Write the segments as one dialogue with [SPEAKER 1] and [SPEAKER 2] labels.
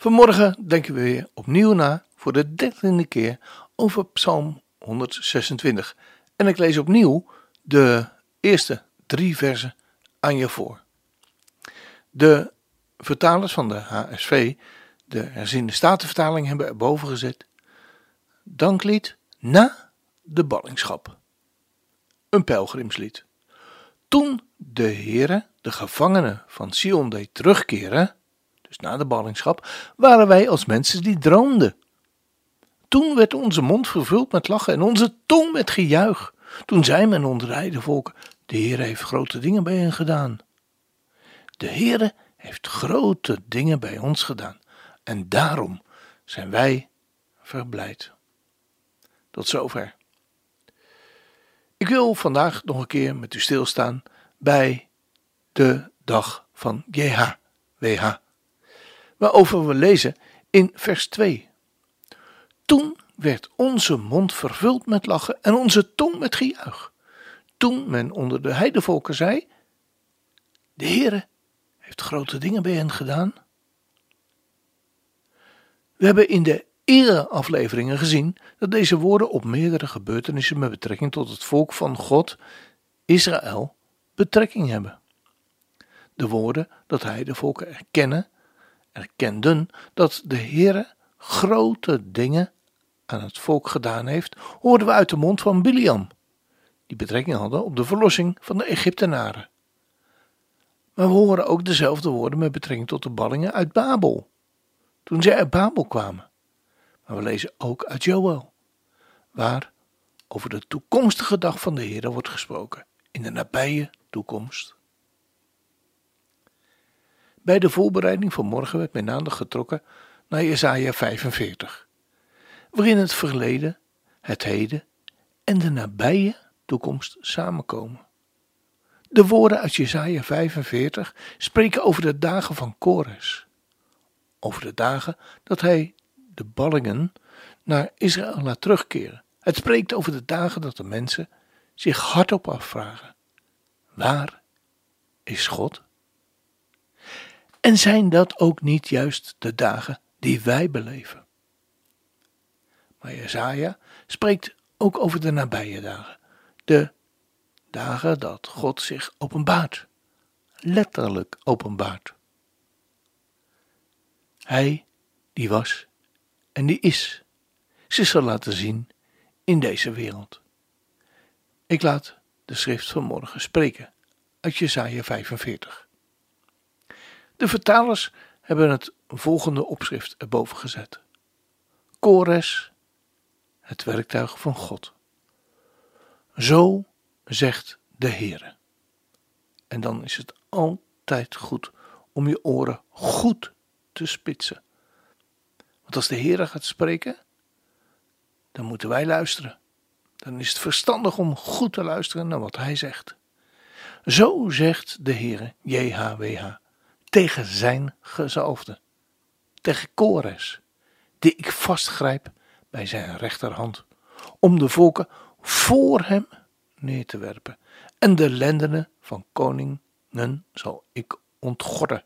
[SPEAKER 1] Vanmorgen denken we weer opnieuw na voor de dertiende keer over Psalm 126. En ik lees opnieuw de eerste drie versen aan je voor. De vertalers van de HSV, de herziende statenvertaling, hebben erboven gezet. Danklied na de ballingschap. Een pelgrimslied. Toen de Heere de gevangenen van Sion deed terugkeren, dus na de ballingschap, waren wij als mensen die droomden. Toen werd onze mond vervuld met lachen en onze tong met gejuich. Toen zei men onder de volken, de Heer heeft grote dingen bij hen gedaan. De Heere heeft grote dingen bij ons gedaan en daarom zijn wij verblijd. Tot zover. Ik wil vandaag nog een keer met u stilstaan bij de dag van JHWH, waarover we lezen in vers 2. Toen werd onze mond vervuld met lachen en onze tong met gejuich. Toen men onder de heidevolken zei: De Heere heeft grote dingen bij hen gedaan. We hebben in de eerdere afleveringen gezien dat deze woorden op meerdere gebeurtenissen met betrekking tot het volk van God, Israël, betrekking hebben. De woorden dat hij de volken erkennen, erkenden dat de Heere grote dingen aan het volk gedaan heeft, hoorden we uit de mond van Biliam, die betrekking hadden op de verlossing van de Egyptenaren. Maar we horen ook dezelfde woorden met betrekking tot de ballingen uit Babel, toen zij uit Babel kwamen. Maar we lezen ook uit Joel, waar over de toekomstige dag van de Heer wordt gesproken, in de nabije toekomst. Bij de voorbereiding van morgen werd mijn aandacht getrokken naar Jesaja 45, waarin het verleden, het heden en de nabije toekomst samenkomen. De woorden uit Jesaja 45 spreken over de dagen van Kores, over de dagen dat hij de ballingen naar Israël laat terugkeren. Het spreekt over de dagen dat de mensen zich hardop afvragen: waar is God? En zijn dat ook niet juist de dagen die wij beleven? Maar Jezaja spreekt ook over de nabije dagen, de dagen dat God zich openbaart, letterlijk openbaart. Hij die was en die is, zich zal laten zien in deze wereld. Ik laat de schrift van morgen spreken uit Jesaja 45. De vertalers hebben het volgende opschrift erboven gezet: Kores, het werktuig van God. Zo zegt de Heere. En dan is het altijd goed om je oren goed te spitsen. Want als de Heere gaat spreken, dan moeten wij luisteren. Dan is het verstandig om goed te luisteren naar wat Hij zegt. Zo zegt de Heere, JHWH tegen zijn gezalfde, tegen Kores, die ik vastgrijp bij zijn rechterhand, om de volken voor hem neer te werpen, en de lendenen van koningen zal ik ontgorden,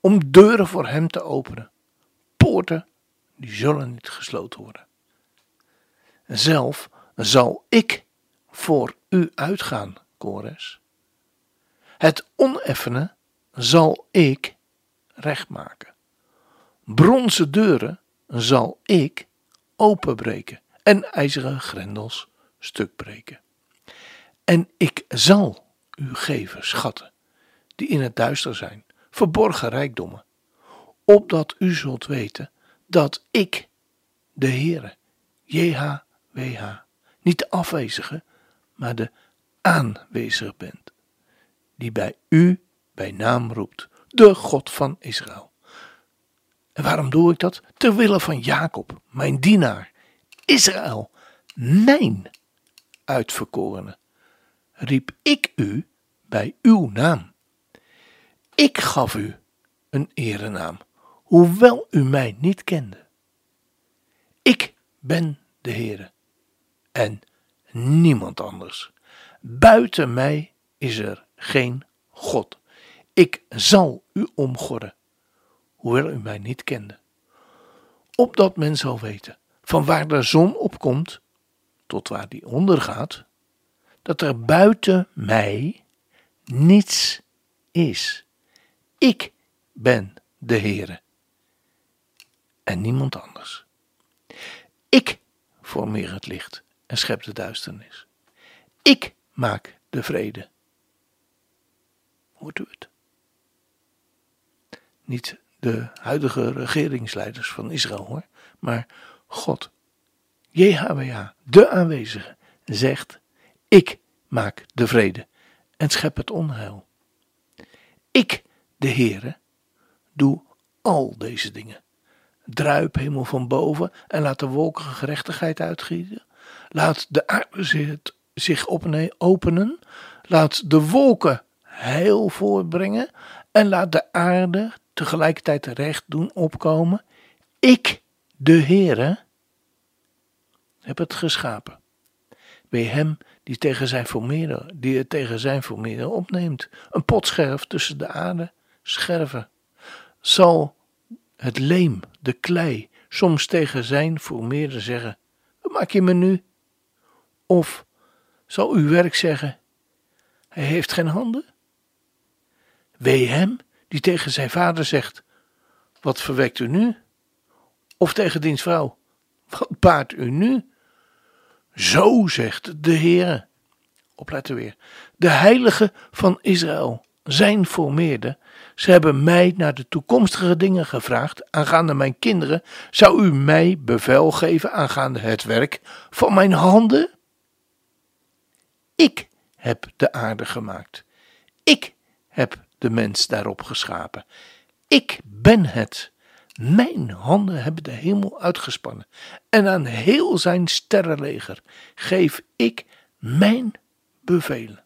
[SPEAKER 1] om deuren voor hem te openen, poorten die zullen niet gesloten worden. Zelf zal ik voor u uitgaan, Kores. Het oneffene zal ik recht maken. Bronzen deuren zal ik openbreken en ijzeren grendels stuk breken. En ik zal u geven schatten die in het duister zijn, verborgen rijkdommen, opdat u zult weten dat ik, de Heere, JHWH, niet de afwezige, maar de aanwezig ben, die bij u bij naam roept, de God van Israël. En waarom doe ik dat? Terwille van Jacob, mijn dienaar, Israël, mijn uitverkorene, riep ik u bij uw naam. Ik gaf u een erenaam, hoewel u mij niet kende. Ik ben de Heere en niemand anders. Buiten mij is er geen God. Ik zal u omgorden, hoewel u mij niet kende. Opdat men zal weten, van waar de zon opkomt tot waar die ondergaat, dat er buiten mij niets is. Ik ben de Heere en niemand anders. Ik formeer het licht en schep de duisternis. Ik maak de vrede. Hoort u het? Niet de huidige regeringsleiders van Israël hoor, maar God, JHWH, de aanwezige, zegt: Ik maak de vrede en schep het onheil. Ik, de Heere, doe al deze dingen. Druip hemel van boven en laat de wolken gerechtigheid uitgieten. Laat de aarde zich openen. Laat de wolken heil voortbrengen. En laat de aarde tegelijkertijd recht doen opkomen. Ik, de Heere, heb het geschapen. Bij hem die, tegen zijn formeerder, die het tegen zijn formeerder opneemt. Een potscherf tussen de aarde, scherven. Zal het leem, de klei, soms tegen zijn formeerder zeggen: Wat maak je me nu? Of zal uw werk zeggen: Hij heeft geen handen? Wee hem die tegen zijn vader zegt: Wat verwekt u nu? Of tegen diens vrouw: Wat baart u nu? Zo zegt de Heer. Opletten weer. De heilige van Israël, zijn formeerde. Ze hebben mij naar de toekomstige dingen gevraagd aangaande mijn kinderen. Zou u mij bevel geven aangaande het werk van mijn handen? Ik heb de aarde gemaakt. Ik heb de mens daarop geschapen. Ik ben het. Mijn handen hebben de hemel uitgespannen. En aan heel zijn sterrenleger geef ik mijn bevelen.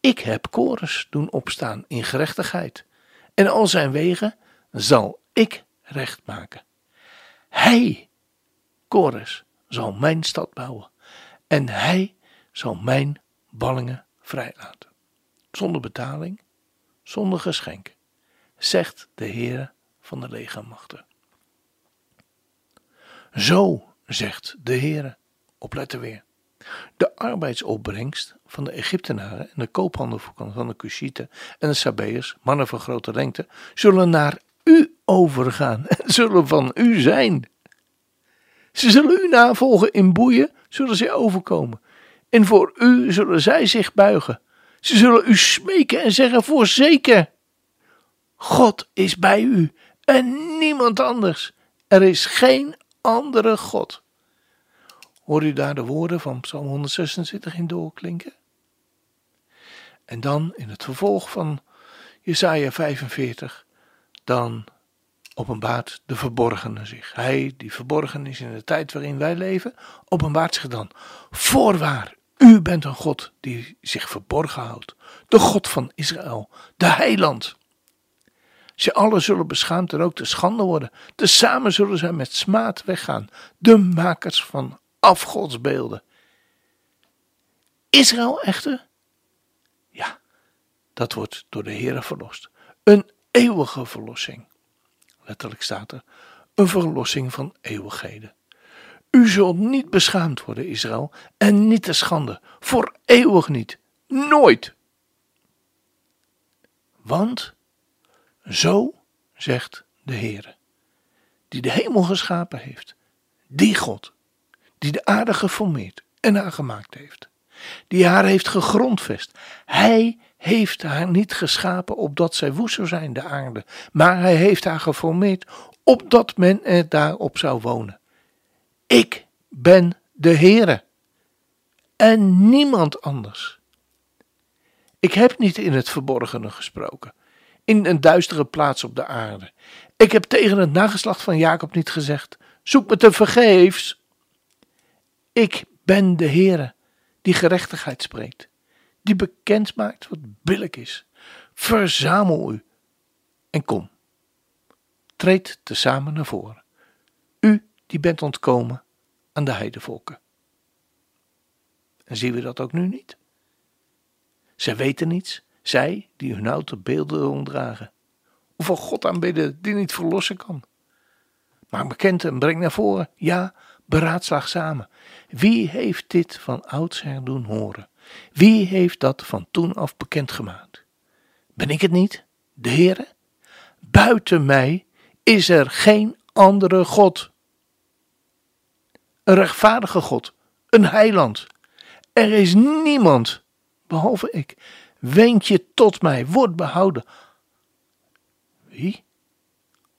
[SPEAKER 1] Ik heb Chorus doen opstaan in gerechtigheid. En al zijn wegen zal ik recht maken. Hij, Chorus, zal mijn stad bouwen. En hij zal mijn ballingen vrijlaten. Zonder betaling, zonder geschenk, zegt de Heere van de legermachten. Zo zegt de Heere, opletten weer. De arbeidsopbrengst van de Egyptenaren en de koophandel van de Cushieten en de Sabeërs, mannen van grote lengte, zullen naar u overgaan en zullen van u zijn. Ze zullen u navolgen in boeien, zullen zij overkomen. En voor u zullen zij zich buigen. Ze zullen u smeken en zeggen: Voorzeker, God is bij u en niemand anders. Er is geen andere God. Hoor u daar de woorden van Psalm 126 in doorklinken? En dan in het vervolg van Jesaja 45, dan openbaart de verborgene zich. Hij die verborgen is in de tijd waarin wij leven, openbaart zich dan. Voorwaar, u bent een God die zich verborgen houdt. De God van Israël, de heiland. Ze allen zullen beschaamd en ook te schande worden. Tezamen zullen zij met smaad weggaan. De makers van afgodsbeelden. Israël echter? Ja, dat wordt door de Heer verlost. Een eeuwige verlossing. Letterlijk staat er, een verlossing van eeuwigheden. U zult niet beschaamd worden, Israël, en niet te schande, voor eeuwig niet, nooit. Want, zo zegt de Heer, die de hemel geschapen heeft, die God, die de aarde geformeerd en aangemaakt heeft, die haar heeft gegrondvest. Hij heeft haar niet geschapen opdat zij woest zou zijn, de aarde, maar hij heeft haar geformeerd opdat men er daarop zou wonen. Ik ben de Heere en niemand anders. Ik heb niet in het verborgene gesproken. in een duistere plaats op de aarde. Ik heb tegen het nageslacht van Jacob niet gezegd: zoek me te vergeefs. Ik ben de Heere die gerechtigheid spreekt, die bekend maakt wat billig is. Verzamel u en kom. Treed tezamen naar voren. Die bent ontkomen aan de heidevolken. En zien we dat ook nu niet? Zij weten niets, zij die hun houten beelden omdragen. Of een God aanbidden die niet verlossen kan. Maar bekend en breng naar voren, ja, beraadslaag samen. Wie heeft dit van oudsher doen horen? Wie heeft dat van toen af bekendgemaakt? Ben ik het niet, de Heere? Buiten mij is er geen andere God. Een rechtvaardige God, een heiland. Er is niemand, behalve ik. Wend je tot mij, word behouden. Wie?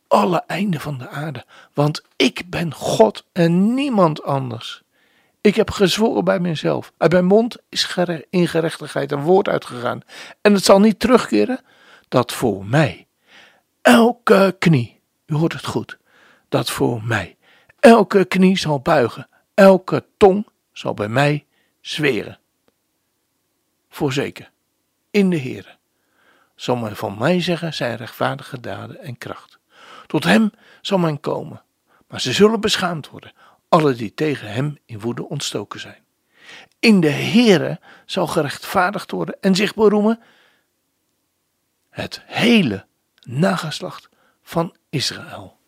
[SPEAKER 1] Alle einden van de aarde, want ik ben God en niemand anders. Ik heb gezworen bij mezelf. Uit mijn mond is in gerechtigheid een woord uitgegaan. En het zal niet terugkeren dat voor mij elke knie, u hoort het goed, dat voor mij elke knie zal buigen, elke tong zal bij mij zweren. Voorzeker, in de Heere, zal men van mij zeggen zijn rechtvaardige daden en kracht. Tot hem zal men komen, maar ze zullen beschaamd worden, alle die tegen hem in woede ontstoken zijn. In de Heere zal gerechtvaardigd worden en zich beroemen het hele nageslacht van Israël.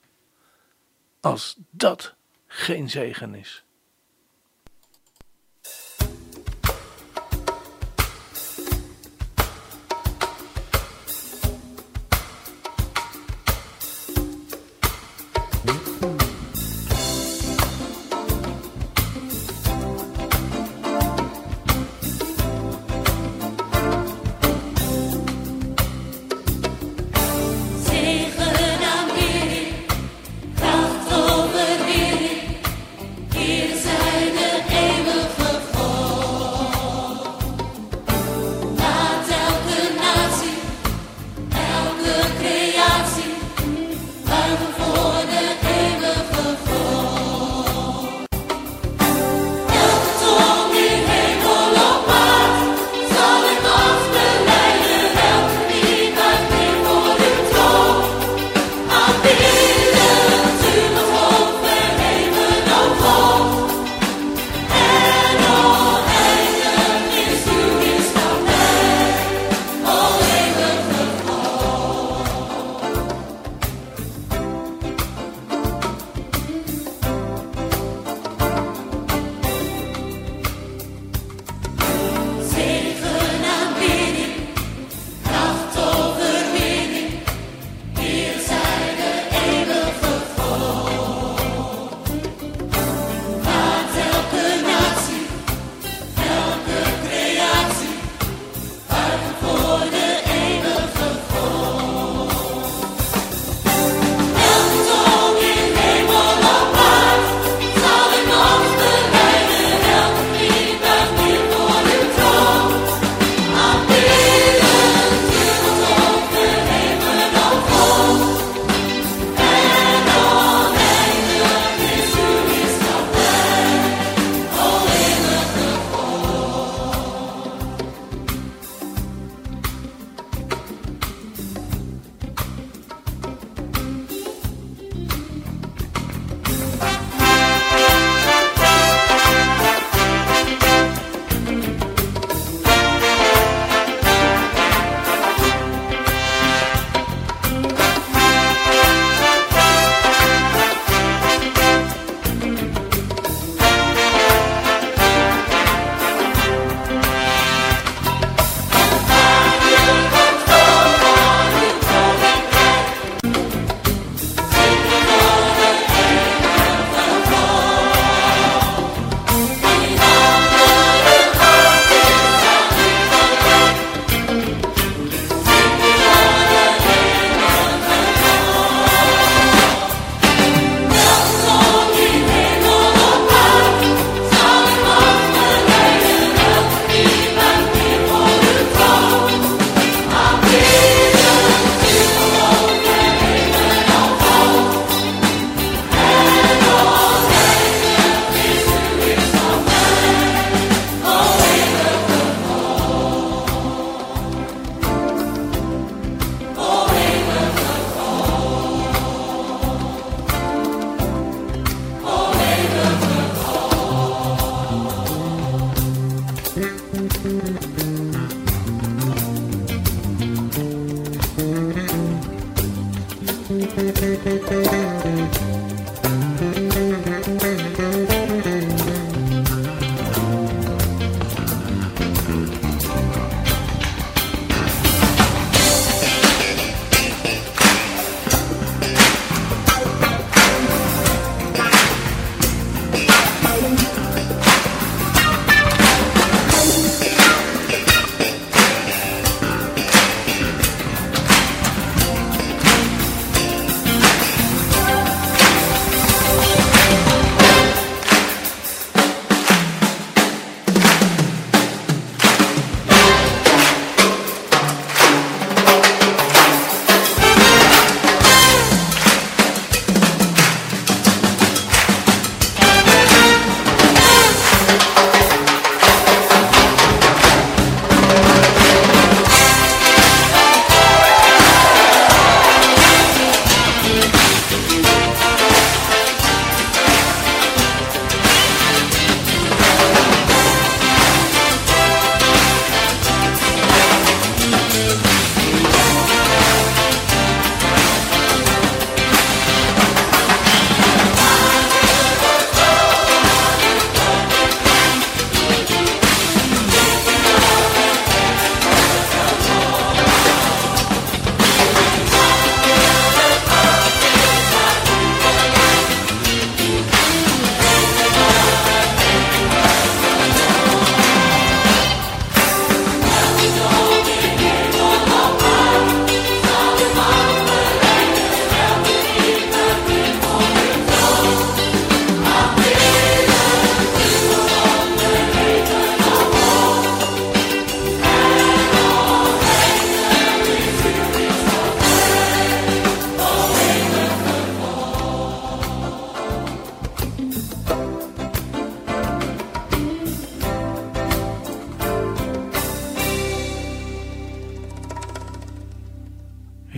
[SPEAKER 1] Als dat geen zegen is.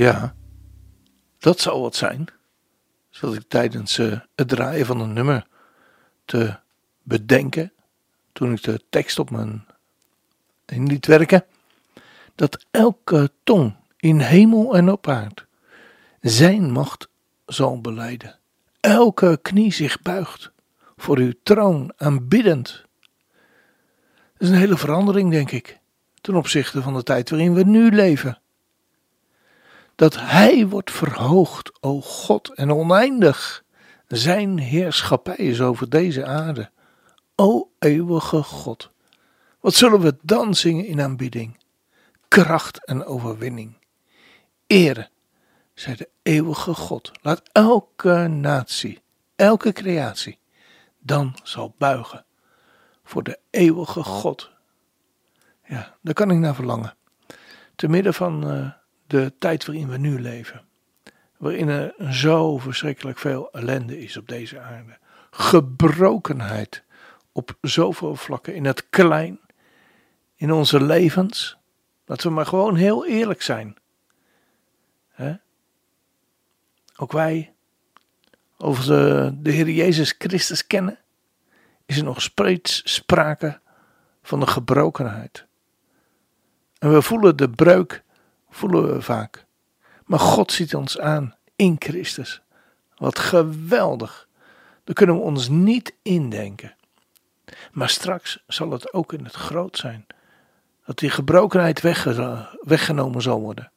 [SPEAKER 1] Ja, dat zou wat zijn. Zat ik tijdens uh, het draaien van een nummer te bedenken, toen ik de tekst op mijn in liet werken, dat elke tong in hemel en op aard zijn macht zal beleiden. Elke knie zich buigt voor uw troon aanbiddend. Dat is een hele verandering, denk ik, ten opzichte van de tijd waarin we nu leven dat Hij wordt verhoogd, o God, en oneindig. Zijn heerschappij is over deze aarde. O eeuwige God, wat zullen we dan zingen in aanbidding? Kracht en overwinning. Ere, zij de eeuwige God. Laat elke natie, elke creatie, dan zal buigen voor de eeuwige God. Ja, daar kan ik naar verlangen. Te midden van uh, de tijd waarin we nu leven. Waarin er zo verschrikkelijk veel ellende is op deze aarde. Gebrokenheid op zoveel vlakken. In het klein, in onze levens. Laten we maar gewoon heel eerlijk zijn. Ook wij, over de, de Heer Jezus Christus kennen, is er nog steeds sprake van de gebrokenheid. En we voelen de breuk voelen we vaak. Maar God ziet ons aan in Christus. Wat geweldig. Dat kunnen we ons niet indenken. Maar straks zal het ook in het groot zijn. Dat die gebrokenheid weggenomen zal worden.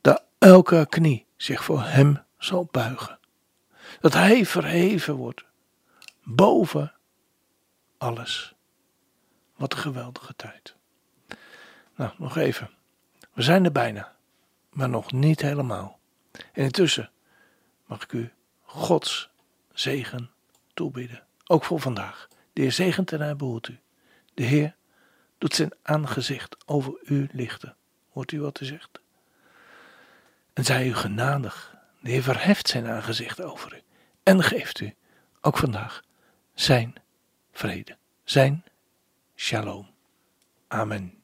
[SPEAKER 1] Dat elke knie zich voor Hem zal buigen. Dat Hij verheven wordt. Boven alles. Wat een geweldige tijd. Nou, nog even. We zijn er bijna, maar nog niet helemaal. En intussen mag ik u Gods zegen toebidden, ook voor vandaag. De Heer zegent en hij behoedt u. De Heer doet zijn aangezicht over u lichten. Hoort u wat hij zegt? En zij u genadig. De Heer verheft zijn aangezicht over u en geeft u ook vandaag zijn vrede, zijn shalom. Amen.